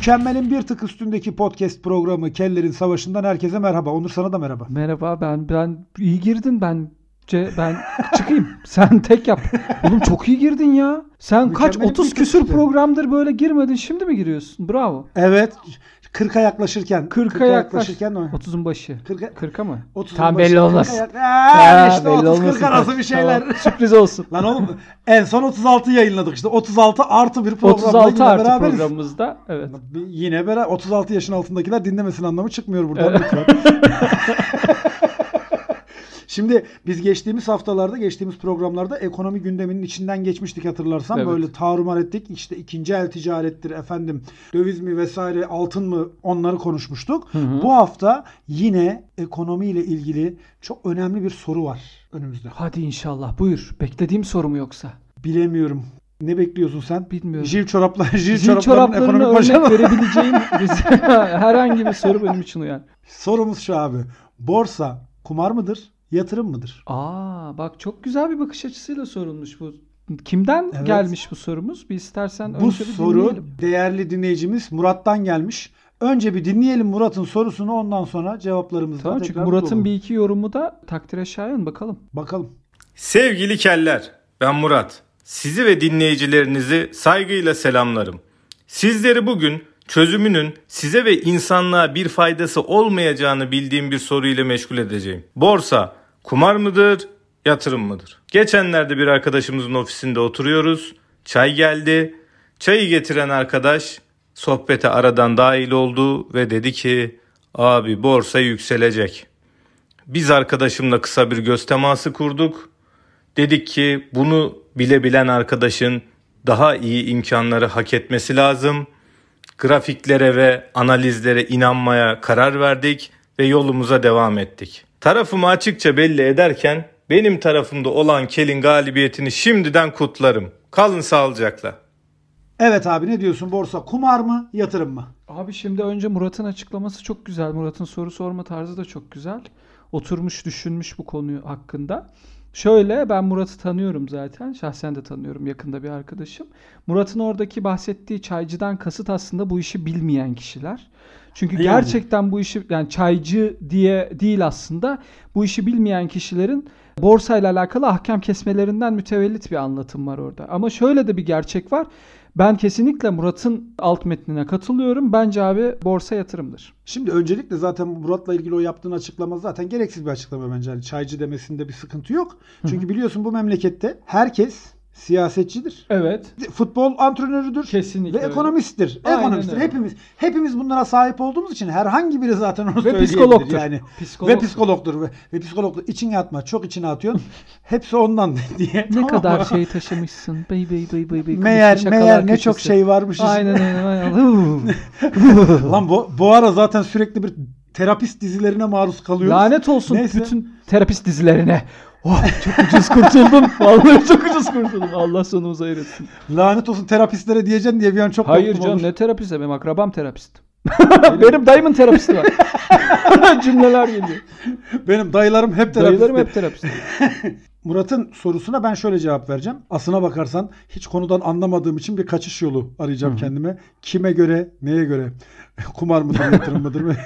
Mükemmelin bir tık üstündeki podcast programı Kellerin Savaşı'ndan herkese merhaba. Onur sana da merhaba. Merhaba ben ben iyi girdin ben ben çıkayım. Sen tek yap. Oğlum çok iyi girdin ya. Sen kaç 30 küsür programdır böyle girmedin. Şimdi mi giriyorsun? Bravo. Evet. 40'a yaklaşırken. 40'a yaklaşırken o. 30'un başı. 40'a 40'a mı? 30'un Tam belli olmaz. Aa, işte 30 40 arası bir şeyler. Tamam. Sürpriz olsun. Lan oğlum en son 36 yayınladık işte. 36 artı bir programda 36 artı beraberiz. programımızda. Evet. Yine beraber 36 yaşın altındakiler dinlemesin anlamı çıkmıyor buradan lütfen. Şimdi biz geçtiğimiz haftalarda, geçtiğimiz programlarda ekonomi gündeminin içinden geçmiştik hatırlarsan. Evet. Böyle tarumar ettik. İşte ikinci el ticarettir efendim, döviz mi vesaire, altın mı onları konuşmuştuk. Hı hı. Bu hafta yine ekonomiyle ilgili çok önemli bir soru var önümüzde. Hadi inşallah buyur. Beklediğim soru mu yoksa? Bilemiyorum. Ne bekliyorsun sen? Bilmiyorum. Jil çoraplar, jil, jil çoraplarının ekonomik örnek başarı. verebileceğim herhangi bir soru benim için uyan. Sorumuz şu abi. Borsa kumar mıdır? Yatırım mıdır? Aa bak çok güzel bir bakış açısıyla sorulmuş bu. Kimden evet. gelmiş bu sorumuz? Bir istersen bu önce bir soru dinleyelim. değerli dinleyicimiz Murat'tan gelmiş. Önce bir dinleyelim Murat'ın sorusunu ondan sonra cevaplarımızı tamam, çünkü Murat'ın bir iki yorumu da takdire şayan bakalım. Bakalım. Sevgili keller ben Murat. Sizi ve dinleyicilerinizi saygıyla selamlarım. Sizleri bugün çözümünün size ve insanlığa bir faydası olmayacağını bildiğim bir soruyla meşgul edeceğim. Borsa Kumar mıdır, yatırım mıdır? Geçenlerde bir arkadaşımızın ofisinde oturuyoruz. Çay geldi. Çayı getiren arkadaş sohbete aradan dahil oldu ve dedi ki abi borsa yükselecek. Biz arkadaşımla kısa bir göz teması kurduk. Dedik ki bunu bilebilen arkadaşın daha iyi imkanları hak etmesi lazım. Grafiklere ve analizlere inanmaya karar verdik ve yolumuza devam ettik. Tarafımı açıkça belli ederken benim tarafımda olan Kel'in galibiyetini şimdiden kutlarım. Kalın sağlıcakla. Evet abi ne diyorsun borsa kumar mı yatırım mı? Abi şimdi önce Murat'ın açıklaması çok güzel. Murat'ın soru sorma tarzı da çok güzel. Oturmuş düşünmüş bu konuyu hakkında. Şöyle ben Murat'ı tanıyorum zaten. Şahsen de tanıyorum yakında bir arkadaşım. Murat'ın oradaki bahsettiği çaycıdan kasıt aslında bu işi bilmeyen kişiler. Çünkü yani. gerçekten bu işi yani çaycı diye değil aslında bu işi bilmeyen kişilerin borsayla alakalı ahkam kesmelerinden mütevellit bir anlatım var orada. Ama şöyle de bir gerçek var. Ben kesinlikle Murat'ın alt metnine katılıyorum. Bence abi borsa yatırımdır. Şimdi öncelikle zaten Murat'la ilgili o yaptığın açıklama zaten gereksiz bir açıklama bence. Yani çaycı demesinde bir sıkıntı yok. Çünkü biliyorsun bu memlekette herkes siyasetçidir. Evet. Futbol antrenörüdür. Kesinlikle. Ve ekonomisttir. Aynen ekonomisttir. Öyle. Hepimiz hepimiz bunlara sahip olduğumuz için herhangi biri zaten onu ve psikologtur. yani. Psikolog. Ve psikologtur ve, ve psikologtur. İçine atma, çok içine atıyorsun. Hepsi ondan diye. Ne kadar şey taşımışsın. Bey bey bey bey bey. Meğer meğer ne çok şey varmış. Aynen aynen. Lan bu bu ara zaten sürekli bir terapist dizilerine maruz kalıyoruz. Lanet olsun Neyse. bütün terapist dizilerine. Oh, çok ucuz kurtuldum. Vallahi çok ucuz kurtuldum. Allah sonumuzu hayır etsin. Lanet olsun terapistlere diyeceksin diye bir an çok Hayır canım olur. ne terapist benim akrabam terapist. benim dayımın terapisti var. Cümleler geliyor. Benim dayılarım hep terapist. Dayılarım hep terapist. Murat'ın sorusuna ben şöyle cevap vereceğim. Aslına bakarsan hiç konudan anlamadığım için bir kaçış yolu arayacağım Hı-hı. kendime. Kime göre, neye göre? Kumar mıdır, yatırım mıdır mı?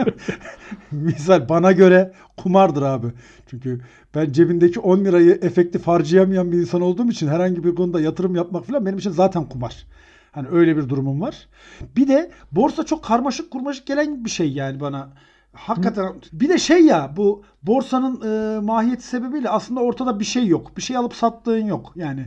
Misal bana göre kumardır abi. Çünkü ben cebindeki 10 lirayı efektif harcayamayan bir insan olduğum için herhangi bir konuda yatırım yapmak falan benim için zaten kumar. Hani öyle bir durumum var. Bir de borsa çok karmaşık kurmaşık gelen bir şey yani bana. Hakikaten Hı. bir de şey ya bu borsanın e, mahiyeti sebebiyle aslında ortada bir şey yok. Bir şey alıp sattığın yok. Yani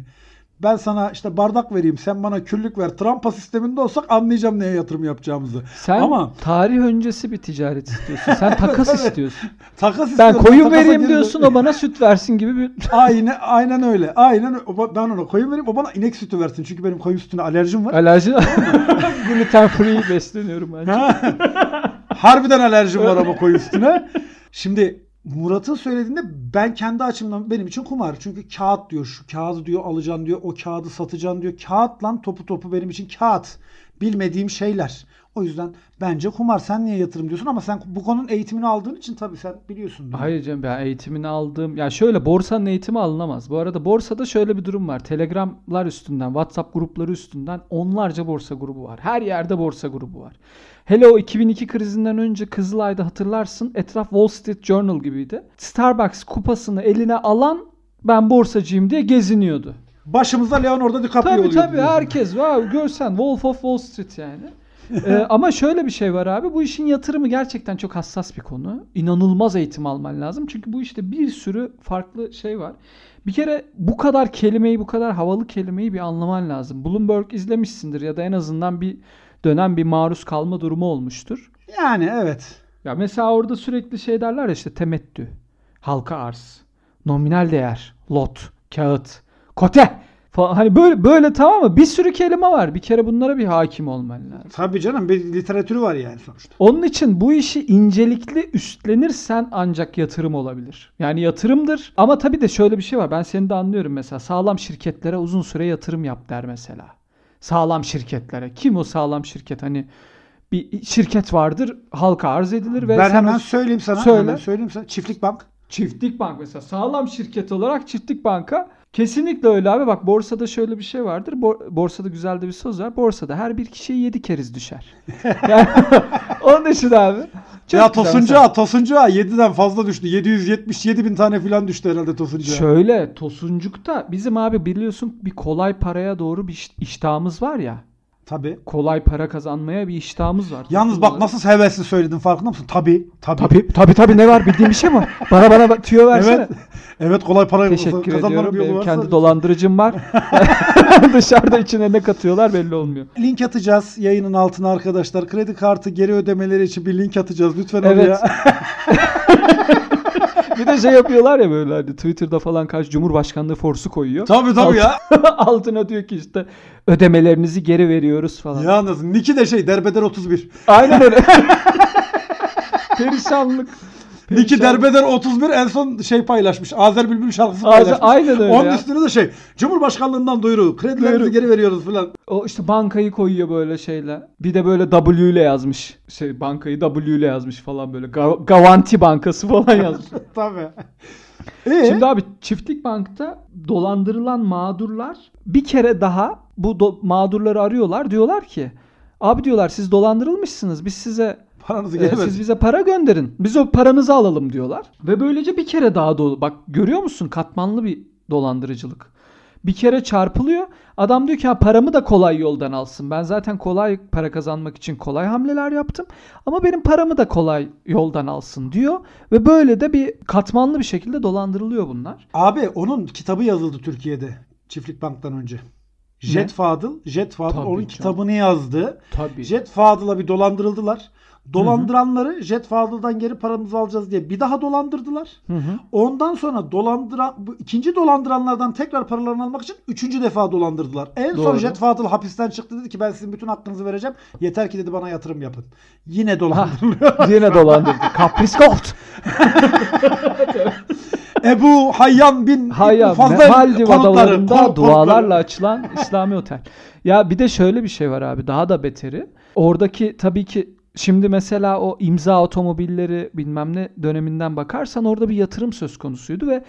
ben sana işte bardak vereyim sen bana küllük ver. Trampa sisteminde olsak anlayacağım neye yatırım yapacağımızı. Sen Ama tarih öncesi bir ticaret istiyorsun. Sen takas evet, istiyorsun. Takas ben koyun vereyim diyorsun o bana süt versin gibi bir Aynen aynen öyle. Aynen ben ona koyun vereyim o bana inek sütü versin. Çünkü benim koyun sütüne alerjim var. Alerji. Gluten free besleniyorum bence. Harbiden alerjim var ama koyun sütüne. Şimdi Murat'ın söylediğinde ben kendi açımdan benim için kumar. Çünkü kağıt diyor. Şu kağıdı diyor alacaksın diyor. O kağıdı satacaksın diyor. Kağıt lan topu topu benim için kağıt. Bilmediğim şeyler. O yüzden bence kumar. Sen niye yatırım diyorsun ama sen bu konunun eğitimini aldığın için tabii sen biliyorsun. Hayır canım ben eğitimini aldığım ya şöyle borsanın eğitimi alınamaz. Bu arada borsada şöyle bir durum var. Telegramlar üstünden, WhatsApp grupları üstünden onlarca borsa grubu var. Her yerde borsa grubu var. Hele o 2002 krizinden önce Kızılay'da hatırlarsın etraf Wall Street Journal gibiydi. Starbucks kupasını eline alan ben borsacıyım diye geziniyordu. Başımızda Leonardo DiCaprio Tabii oluyor. tabii diyorsun. herkes var. Görsen Wolf of Wall Street yani. Ee, ama şöyle bir şey var abi. Bu işin yatırımı gerçekten çok hassas bir konu. İnanılmaz eğitim alman lazım. Çünkü bu işte bir sürü farklı şey var. Bir kere bu kadar kelimeyi, bu kadar havalı kelimeyi bir anlaman lazım. Bloomberg izlemişsindir ya da en azından bir dönem bir maruz kalma durumu olmuştur. Yani evet. Ya mesela orada sürekli şey derler ya işte temettü, halka arz, nominal değer, lot, kağıt, kote falan. Hani böyle böyle tamam mı? Bir sürü kelime var. Bir kere bunlara bir hakim olman lazım. Tabii canım bir literatürü var yani sonuçta. Onun için bu işi incelikli üstlenirsen ancak yatırım olabilir. Yani yatırımdır. Ama tabii de şöyle bir şey var. Ben seni de anlıyorum mesela. Sağlam şirketlere uzun süre yatırım yap der mesela. Sağlam şirketlere. Kim o sağlam şirket? Hani bir şirket vardır, halka arz edilir ve ben sen hemen o- söyleyeyim sana. Söyle. Hemen söyleyeyim sana. Çiftlik Bank. Çiftlik Bank mesela sağlam şirket olarak Çiftlik Banka kesinlikle öyle abi. Bak borsada şöyle bir şey vardır. Bor- borsada güzel de bir söz var. Borsada her bir kişiye 7 keriz düşer. Yani onun için abi. Ya güzel. Tosuncu Mesela Ağa, Tosuncu Ağa 7'den fazla düştü. 777 bin tane falan düştü herhalde Tosuncu Ağa. Şöyle Tosuncuk'ta bizim abi biliyorsun bir kolay paraya doğru bir iş- iştahımız var ya. Tabii. Kolay para kazanmaya bir iştahımız var. Yalnız bak nasıl hevesli söyledin farkında mısın? Tabii. Tabii. Tabii tabii tabii ne var bildiğin bir şey mi? Bana bana tüyo versene. Evet. Evet kolay para Teşekkür kazanmanın ediyorum. bir yolu Benim varsa- kendi dolandırıcım var. Dışarıda içine ne katıyorlar belli olmuyor. Link atacağız yayının altına arkadaşlar. Kredi kartı geri ödemeleri için bir link atacağız. Lütfen Evet. oraya. Bir de şey yapıyorlar ya böyle hani Twitter'da falan kaç Cumhurbaşkanlığı forsu koyuyor. tabii tabii ya. Altına diyor ki işte ödemelerinizi geri veriyoruz falan. Yalnız Niki de şey derbeder 31. Aynen öyle. Perişanlık. Perişanlık. derbeder 31 en son şey paylaşmış. Azer Bülbül şarkısı paylaşmış. aynen öyle Onun ya. üstüne de şey Cumhurbaşkanlığından duyuru. Kredilerinizi Duyuru. geri veriyoruz falan. O işte bankayı koyuyor böyle şeyle. Bir de böyle W ile yazmış. Şey bankayı W ile yazmış falan böyle. Ga- Gavanti Bankası falan yazmış. tabii. Ee? Şimdi abi çiftlik bankta dolandırılan mağdurlar bir kere daha bu do- mağdurları arıyorlar. Diyorlar ki abi diyorlar siz dolandırılmışsınız. Biz size paranızı geri siz verin. bize para gönderin. Biz o paranızı alalım diyorlar. Ve böylece bir kere daha dolu. Bak görüyor musun katmanlı bir dolandırıcılık. Bir kere çarpılıyor. Adam diyor ki ha, paramı da kolay yoldan alsın. Ben zaten kolay para kazanmak için kolay hamleler yaptım. Ama benim paramı da kolay yoldan alsın diyor. Ve böyle de bir katmanlı bir şekilde dolandırılıyor bunlar. Abi onun kitabı yazıldı Türkiye'de. Çiftlik Bank'tan önce. Jet Fadıl, Jet Fadıl Tabii onun canım. kitabını yazdı. Tabii. Jet Fadıl'a bir dolandırıldılar. Dolandıranları Jet Fadıl'dan geri paramızı alacağız diye bir daha dolandırdılar. Hı hı. Ondan sonra dolandıran bu ikinci dolandıranlardan tekrar paralarını almak için üçüncü defa dolandırdılar. En son Doğru. Jet Fadıl hapisten çıktı dedi ki ben sizin bütün hakkınızı vereceğim. Yeter ki dedi bana yatırım yapın. Yine dolandırılıyor. Yine dolandırdı. Kapris Gold. Ebu Hayyan bin Hayır, fazla Maldiv konutları, adalarında konut- dualarla konutları. açılan İslami otel. Ya bir de şöyle bir şey var abi daha da beteri. Oradaki tabii ki şimdi mesela o imza otomobilleri bilmem ne döneminden bakarsan orada bir yatırım söz konusuydu ve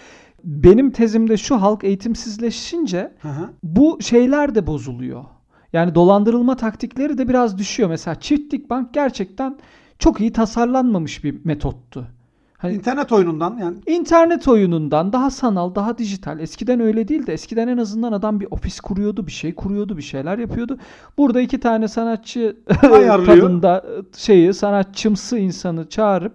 benim tezimde şu halk eğitimsizleşince Hı hı. bu şeyler de bozuluyor. Yani dolandırılma taktikleri de biraz düşüyor. Mesela çiftlik bank gerçekten çok iyi tasarlanmamış bir metottu. Hani İnternet oyunundan yani İnternet oyunundan daha sanal, daha dijital. Eskiden öyle değildi. Eskiden en azından adam bir ofis kuruyordu, bir şey kuruyordu, bir şeyler yapıyordu. Burada iki tane sanatçı tadında şeyi, sanatçımsı insanı çağırıp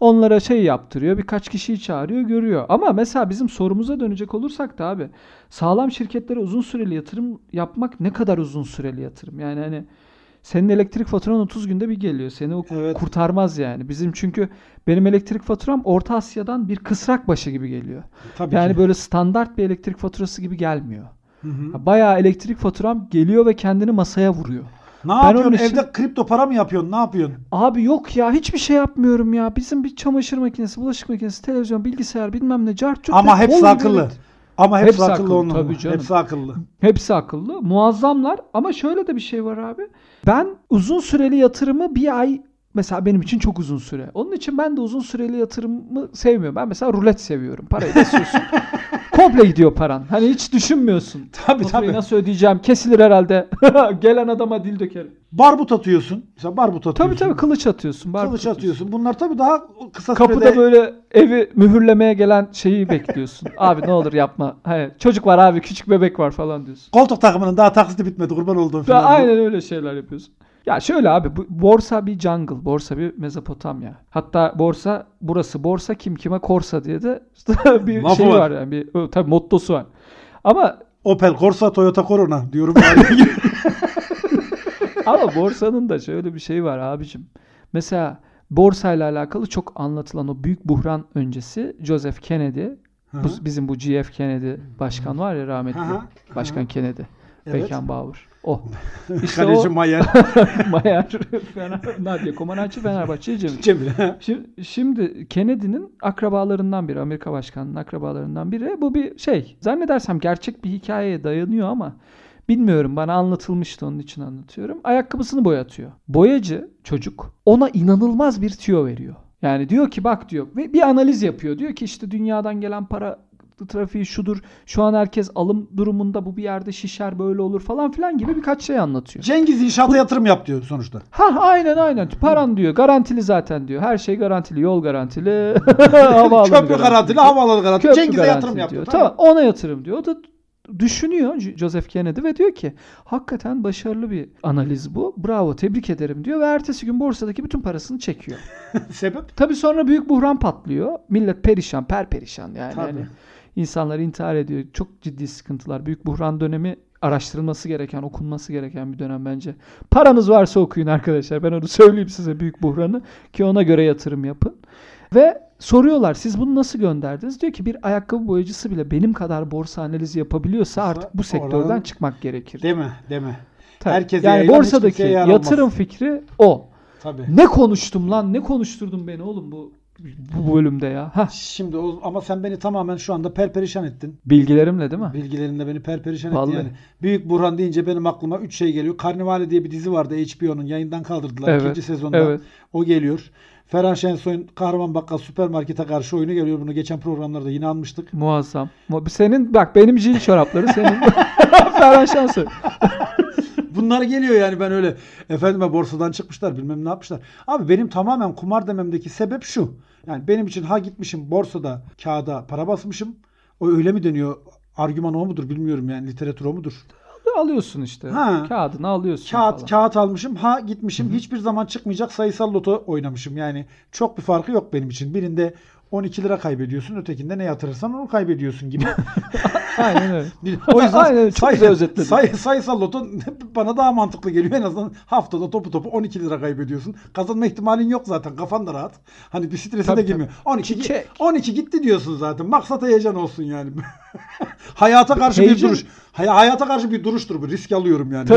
onlara şey yaptırıyor. Birkaç kişiyi çağırıyor, görüyor. Ama mesela bizim sorumuza dönecek olursak da abi sağlam şirketlere uzun süreli yatırım yapmak ne kadar uzun süreli yatırım? Yani hani senin elektrik faturan 30 günde bir geliyor. Seni o Evet. kurtarmaz yani. Bizim çünkü benim elektrik faturam Orta Asya'dan bir kısrak başı gibi geliyor. tabii Yani ki. böyle standart bir elektrik faturası gibi gelmiyor. Hı hı. Ya Bayağı elektrik faturam geliyor ve kendini masaya vuruyor. Ne Ben yapıyorsun? için- Evde kripto para mı yapıyorsun? Ne yapıyorsun? Abi yok ya hiçbir şey yapmıyorum ya. Bizim bir çamaşır makinesi, bulaşık makinesi, televizyon, bilgisayar bilmem ne cart Ama hepsi akıllı. elekt- Ama hepsi, Hepsi akıllı, akıllı, onun. tabii canım. Hepsi akıllı. Hepsi akıllı. Muazzamlar ama şöyle de bir şey var abi. Ben uzun süreli yatırımı bir ay mesela benim için çok uzun süre. Onun için ben de uzun süreli yatırımı sevmiyorum. Ben mesela rulet seviyorum. Parayı basıyorsun. Komple gidiyor paran. Hani hiç düşünmüyorsun. Tabii Faturayı tabii. nasıl ödeyeceğim? Kesilir herhalde. Gelen adama dil dökerim. Barbut atıyorsun. Mesela barbut atıyorsun. Tabii tabii kılıç atıyorsun. barbut Kılıç atıyorsun. atıyorsun. Bunlar tabii daha kısa Kapıda sürede böyle evi mühürlemeye gelen şeyi bekliyorsun. abi ne olur yapma. Hayır, çocuk var abi küçük bebek var falan diyorsun. koltuk takımının daha taksiti bitmedi kurban olduğum falan. aynen öyle şeyler yapıyorsun. Ya şöyle abi bu, borsa bir jungle, borsa bir Mezopotamya. Hatta borsa burası borsa kim kime korsa diye de bir Lafı şey var. var yani bir tabii mottosu var. Ama Opel Corsa, Toyota Corona diyorum. Ama borsanın da şöyle bir şey var abicim. Mesela borsayla alakalı çok anlatılan o büyük buhran öncesi Joseph Kennedy, bu, bizim bu GF Kennedy başkan var ya rahmetli. Başkan Kennedy. Evet. Beckenbauer. O. İşte Kaleci o Mayer. Mayer, Fener, Nadia Comaneci, Fenerbahçe Cemil. Cemil. Şimdi, şimdi Kennedy'nin akrabalarından biri, Amerika Başkanı'nın akrabalarından biri. Bu bir şey, zannedersem gerçek bir hikayeye dayanıyor ama bilmiyorum bana anlatılmıştı onun için anlatıyorum. Ayakkabısını boyatıyor. Boyacı çocuk ona inanılmaz bir tüyo veriyor. Yani diyor ki bak diyor ve bir analiz yapıyor. Diyor ki işte dünyadan gelen para trafiği şudur. Şu an herkes alım durumunda bu bir yerde şişer böyle olur falan filan gibi birkaç şey anlatıyor. Cengiz inşaata yatırım yap diyor sonuçta. Ha aynen aynen. Paran diyor. Garantili zaten diyor. Her şey garantili. Yol garantili. havaalanı Köprü garantili, havaalanı garantili. Cengiz'e yatırım yap diyor. diyor. Tamam. ona yatırım diyor. O da düşünüyor Joseph Kennedy ve diyor ki hakikaten başarılı bir analiz bu. Bravo tebrik ederim diyor ve ertesi gün borsadaki bütün parasını çekiyor. Sebep? Tabii sonra büyük buhran patlıyor. Millet perişan, perperişan yani. Tabii. Hani insanlar intihar ediyor. Çok ciddi sıkıntılar. Büyük buhran dönemi araştırılması gereken, okunması gereken bir dönem bence. Paranız varsa okuyun arkadaşlar. Ben onu söyleyeyim size büyük buhranı ki ona göre yatırım yapın. Ve soruyorlar siz bunu nasıl gönderdiniz? Diyor ki bir ayakkabı boyacısı bile benim kadar borsa analizi yapabiliyorsa artık bu sektörden oranın- çıkmak gerekir. Deme, deme. Tabii. Herkese yani yayılan, borsadaki yatırım fikri o. Tabii. Ne konuştum lan? Ne konuşturdun beni oğlum bu bu bölümde ya? Hah. Şimdi o, ama sen beni tamamen şu anda perperişan ettin. Bilgilerimle değil mi? Bilgilerinde beni perperişan Vallahi. ettin yani. Büyük Burhan deyince benim aklıma 3 şey geliyor. Karnivale diye bir dizi vardı HBO'nun yayından kaldırdılar Evet, ikinci sezonda. evet. O geliyor. Ferhan Şensoy'un Kahraman Bakkal süpermarkete karşı oyunu geliyor. Bunu geçen programlarda yine almıştık. Muazzam. Mu- Senin bak benim jil çorapları senin. Ferhan Şensoy. Bunlar geliyor yani ben öyle efendime borsadan çıkmışlar bilmem ne yapmışlar. Abi benim tamamen kumar dememdeki sebep şu. Yani benim için ha gitmişim borsada kağıda para basmışım. O öyle mi deniyor? Argüman o mudur bilmiyorum yani literatür o mudur? Alıyorsun işte. Ha. Kağıdını alıyorsun Kağıt falan. kağıt almışım. Ha gitmişim. Hiçbir zaman çıkmayacak sayısal loto oynamışım. Yani çok bir farkı yok benim için. Birinde 12 lira kaybediyorsun. Ötekinde ne yatırırsan onu kaybediyorsun gibi. Aynen öyle. o yüzden Aynen. Çok güzel özetledin. say- sayısal loto bana daha mantıklı geliyor. En azından haftada topu topu 12 lira kaybediyorsun. Kazanma ihtimalin yok zaten. Kafan da rahat. Hani bir strese Tabii, de girmiyor. 12, gi- Çek. 12 gitti diyorsun zaten. Maksat heyecan olsun yani. hayata karşı Heyecan- bir duruş. Hay- hayata karşı bir duruştur bu. Risk alıyorum yani.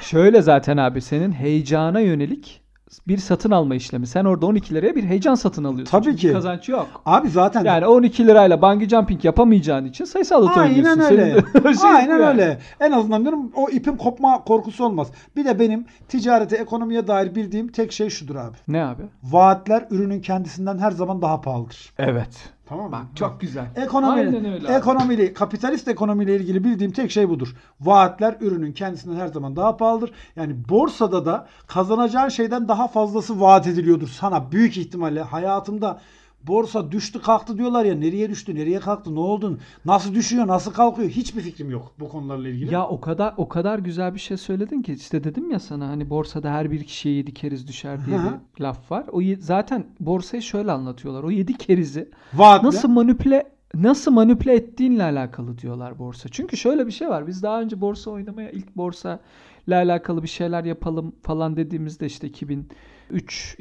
Şöyle zaten abi senin heyecana yönelik bir satın alma işlemi. Sen orada 12 liraya bir heyecan satın alıyorsun. Tabii Çünkü ki. Kazanç yok. Abi zaten Yani 12 lirayla bungee jumping yapamayacağın için sayısal loto Aynen oynuyorsun. öyle. Senin de- şey Aynen yani. öyle. En azından diyorum o ipin kopma korkusu olmaz. Bir de benim ticarete, ekonomiye dair bildiğim tek şey şudur abi. Ne abi? Vaatler ürünün kendisinden her zaman daha pahalıdır. Evet. Tamam mı? Bak çok güzel. Ekonomi, Aynen öyle abi. ekonomili, kapitalist ekonomiyle ilgili bildiğim tek şey budur. Vaatler ürünün kendisinden her zaman daha pahalıdır. Yani borsada da kazanacağın şeyden daha fazlası vaat ediliyordur sana büyük ihtimalle. Hayatımda borsa düştü kalktı diyorlar ya nereye düştü, nereye kalktı, ne oldu, nasıl düşüyor, nasıl kalkıyor hiçbir fikrim yok bu konularla ilgili. Ya o kadar o kadar güzel bir şey söyledin ki işte dedim ya sana hani borsada her bir kişiye yedi keriz düşer diye Hı hı. bir laf var. O zaten borsayı şöyle anlatıyorlar. O yedi kerizi Vaatle. nasıl manipüle nasıl manipüle ettiğinle alakalı diyorlar borsa. Çünkü şöyle bir şey var. Biz daha önce borsa oynamaya ilk borsa ile alakalı bir şeyler yapalım falan dediğimizde işte 2003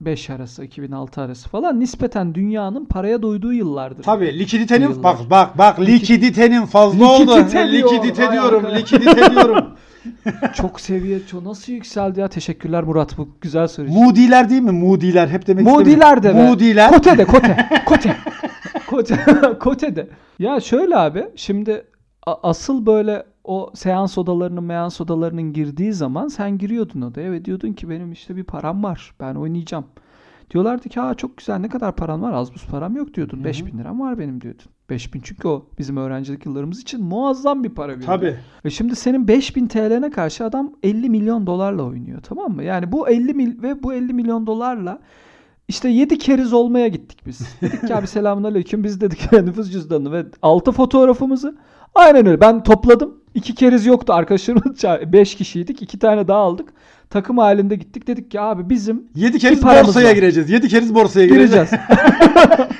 2005 arası 2006 arası falan nispeten dünyanın paraya doyduğu yıllardır. Tabii likiditenin Yıllar. bak bak bak likiditenin fazla oldu. Likidite diyor. Likidite diyorum, likidite diyorum. Çok seviye çok nasıl yükseldi ya. Teşekkürler Murat bu güzel soru için. Moody'ler değil mi? Moody'ler hep demek Moody'ler de be. Moody'ler. Kote de kote. Kote. kote. Kote, Kote'de. Ya şöyle abi şimdi asıl böyle o seans odalarının means odalarının girdiği zaman sen giriyordun odaya ve diyordun ki benim işte bir param var. Ben oynayacağım. Diyorlardı ki ha çok güzel ne kadar paran var? Az buz param yok diyordun. 5000 liram var benim diyordun. 5000 çünkü o bizim öğrencilik yıllarımız için muazzam bir para birimi. Tabii. Ve şimdi senin 5000 TL'ne karşı adam 50 milyon dolarla oynuyor tamam mı? Yani bu 50 mil ve bu 50 milyon dolarla işte 7 keriz olmaya gittik biz. Dedik ki abi selamünaleyküm biz dedik nüfus cüzdanını ve 6 fotoğrafımızı aynen öyle ben topladım. 2 keriz yoktu arkadaşlarımız 5 kişiydik. 2 tane daha aldık. Takım halinde gittik. Dedik ki abi bizim 7 keriz borsaya var. gireceğiz. 7 keriz borsaya gireceğiz. gireceğiz.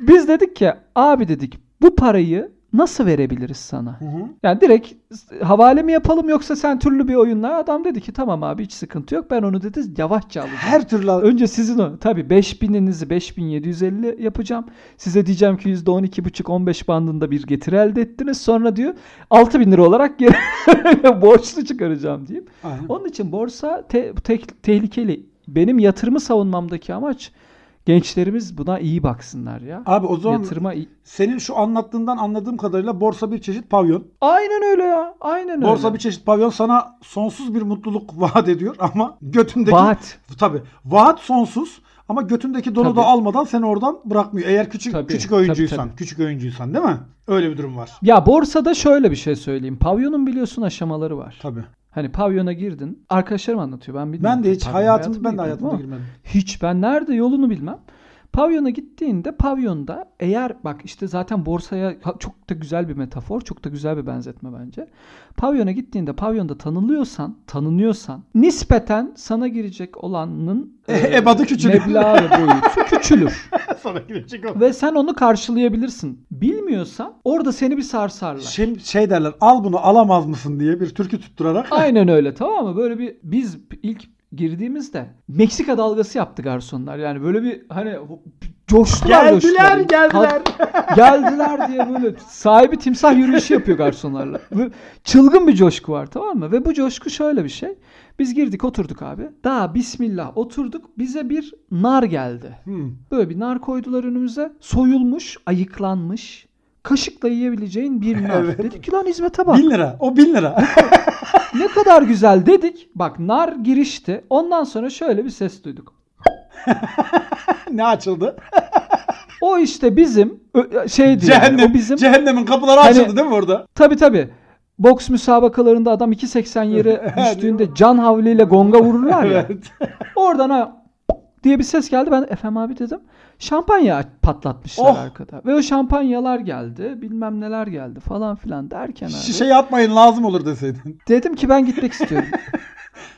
biz dedik ki abi dedik bu parayı nasıl verebiliriz sana? Hı hı. Yani direkt havale mi yapalım yoksa sen türlü bir oyunla adam dedi ki tamam abi hiç sıkıntı yok ben onu dedi yavaşça alacağım. Her türlü al- Önce sizin o tabii 5000'inizi 5750 yapacağım. Size diyeceğim ki %12,5-15 bandında bir getiri elde ettiniz. Sonra diyor 6000 lira olarak geri borçlu çıkaracağım diyeyim. Aynen. Onun için borsa te- te- tehlikeli. Benim yatırımı savunmamdaki amaç gençlerimiz buna iyi baksınlar ya. Abi o zaman Yatırıma iyi. senin şu anlattığından anladığım kadarıyla borsa bir çeşit pavyon. Aynen öyle ya. Aynen öyle. Borsa bir çeşit pavyon sana sonsuz bir mutluluk vaat ediyor ama götündeki Vaat. tabii vaat sonsuz ama götündeki donu Tabii. da almadan seni oradan bırakmıyor. Eğer küçük Tabii, küçük tabii, oyuncuysan, tabii. küçük oyuncuysan değil mi? Öyle bir durum var. Ya borsada şöyle bir şey söyleyeyim. Pavyonun biliyorsun aşamaları var. Tabii. Hani pavyona girdin. Arkadaşlarım anlatıyor. Ben bilmiyorum. Ben de hiç hayatımda ben de hayatımda girmedim. Hiç ben nerede yolunu bilmem. Pavyona gittiğinde pavyonda eğer bak işte zaten borsaya çok da güzel bir metafor, çok da güzel bir benzetme bence. Pavyona gittiğinde pavyonda tanınıyorsan, tanınıyorsan nispeten sana girecek olanın E, ebadı küçülür. Meblağı boyutu küçülür. Sana girecek o. ve sen onu karşılayabilirsin. Bilmiyorsan orada seni bir sarsarlar. Şey, şey derler al bunu alamaz mısın diye bir türkü tutturarak. Aynen öyle tamam mı? Böyle bir biz ilk girdiğimizde Meksika dalgası yaptı garsonlar. Yani böyle bir hani coştular Geldiler coştular. geldiler. Kalk- geldiler diye böyle sahibi timsah yürüyüşü yapıyor garsonlarla. Çılgın bir coşku var tamam mı? Ve bu coşku şöyle bir şey. Biz girdik oturduk abi. Daha bismillah oturduk. Bize bir nar geldi. Hmm. Böyle bir nar koydular önümüze. Soyulmuş, ayıklanmış. Kaşıkla yiyebileceğin bir nar. Evet. Dedik ki lan hizmete bak. Bin lira. O bin lira. Ne kadar güzel dedik. Bak nar girişti. Ondan sonra şöyle bir ses duyduk. ne açıldı? O işte bizim şeydi yani, Cehennem. o bizim Cehennemin kapıları Hani- açıldı değil mi orada? tabi tabi boks müsabakalarında adam 2.80 yere düştüğünde can havliyle gonga vururlar ya. Evet. Oradan ha diye bir ses geldi. Ben efendim abi dedim. Şampanya patlatmışlar Oh! arkada. Ve o şampanyalar geldi. Bilmem neler geldi falan filan derken abi. Şişeyi atmayın lazım olur deseydin. Dedim ki ben gitmek istiyorum.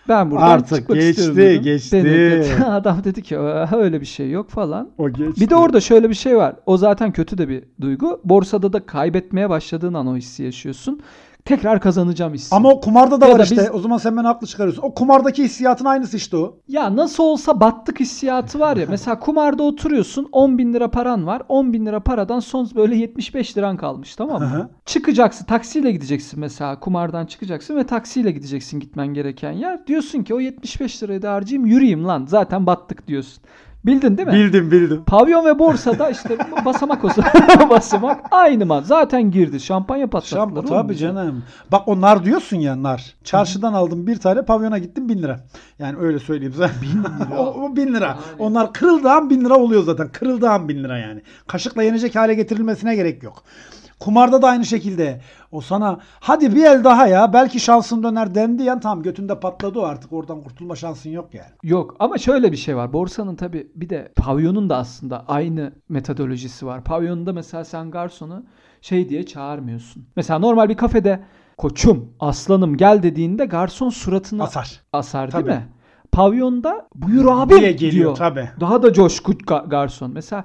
Ben buradan Artık çıkmak geçti, istiyorum dedim. geçti. Beni dedi- Adam dedi ki öyle bir şey yok falan. O geçti. Bir de orada şöyle bir şey var. O zaten kötü de bir duygu. Borsada da kaybetmeye başladığın an o hissi yaşıyorsun. Tekrar kazanacağım hissi. Ama o kumarda da Ya var da işte. biz- O zaman sen beni haklı çıkarıyorsun. O kumardaki hissiyatın aynısı işte o. Ya nasıl olsa battık hissiyatı var ya. Mesela kumarda oturuyorsun 10 bin lira paran var. 10 bin lira paradan son böyle 75 liran kalmış tamam mı? Çıkacaksın taksiyle gideceksin mesela kumardan çıkacaksın ve taksiyle gideceksin gitmen gereken yer. Diyorsun ki o 75 lirayı da harcayayım yürüyeyim lan zaten battık diyorsun. Bildin değil mi? Bildim bildim. Pavyon ve borsada işte basamak olsa basamak aynı man. Zaten girdi. Şampanya patlattılar. Oğlum tabii canım. Bak o nar diyorsun ya nar. Çarşıdan aldım bir tane pavyona gittim bin lira. Yani öyle söyleyeyim sana. Bin lira. o, o bin lira. Yani. Onlar kırıldığı an bin lira oluyor zaten. Kırıldığı an bin lira yani. Kaşıkla yenecek hale getirilmesine gerek yok. Kumarda da aynı şekilde. O sana hadi bir el daha ya belki şansın döner dendi ya tamam götünde patladı o artık oradan kurtulma şansın yok yani. Yok ama şöyle bir şey var. Borsanın tabii bir de pavyonun da aslında aynı metodolojisi var. Pavyonda mesela sen garsonu şey diye çağırmıyorsun. Mesela normal bir kafede koçum, aslanım gel dediğinde garson suratına Asar. asar Tabii. değil mi? Pavyonda buyur abi Diye geliyor diyor. tabii. Daha da coşku ga- garson. Mesela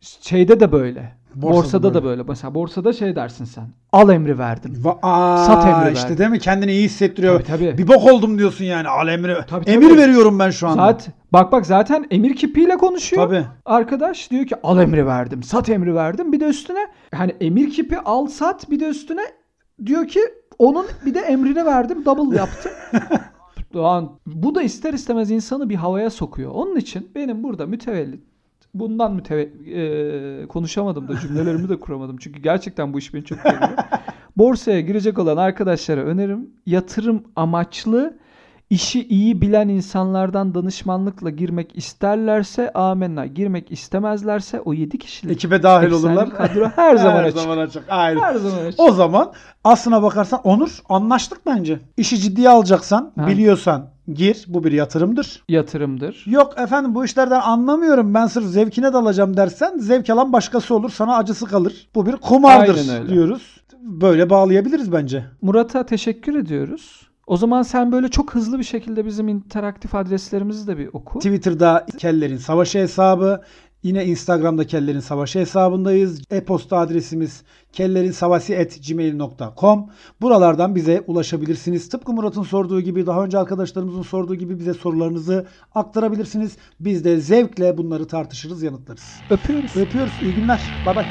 şeyde de böyle. Borsada Borsada, da böyle. Mesela borsada şey dersin sen. Al emri verdim. Va- Aa, Sat emri işte verdi. değil mi? Kendini iyi hissettiriyor. Tabii, tabii. Bir bok oldum diyorsun yani. Al emri. Tabii, Emir tabii. veriyorum ben şu anda. Saat bak bak zaten emir kipiyle konuşuyor. Tabii. Arkadaş diyor ki al emri verdim. Sat emri verdim. Bir de üstüne hani emir kipi al sat bir de üstüne diyor ki onun bir de emrini verdim. Double yaptım. Doğan bu da ister istemez insanı bir havaya sokuyor. Onun için benim burada mütevellit bundan müteve e, konuşamadım da cümlelerimi de kuramadım. Çünkü gerçekten bu iş beni çok geriyor. Borsaya girecek olan arkadaşlara önerim yatırım amaçlı işi iyi bilen insanlardan danışmanlıkla girmek isterlerse amenna. Girmek istemezlerse o 7 kişilik Ekibe dahil olurlar. kadro her zaman açık. zaman açık. Aynen. Her zaman açık. O zaman aslına bakarsan Onur anlaştık bence. İşi ciddiye alacaksan, Ha. biliyorsan gir. Bu bir yatırımdır. Yatırımdır. Yok efendim bu işlerden anlamıyorum ben sırf zevkine dalacağım dersen zevk alan başkası olur sana acısı kalır. Bu bir kumardır diyoruz. Böyle bağlayabiliriz bence. Murat'a teşekkür ediyoruz. O zaman sen böyle çok hızlı bir şekilde bizim interaktif adreslerimizi de bir oku. Twitter'da Kellerin Savaşı hesabı, yine Instagram'da Kellerin Savaşı hesabındayız. E-posta adresimiz kellerinsavasi@gmail.com. Buralardan bize ulaşabilirsiniz. Tıpkı Murat'ın sorduğu gibi, daha önce arkadaşlarımızın sorduğu gibi bize sorularınızı aktarabilirsiniz. Biz de zevkle bunları tartışırız, yanıtlarız. Öpüyoruz. Öpüyoruz. İyi günler. Bay bay.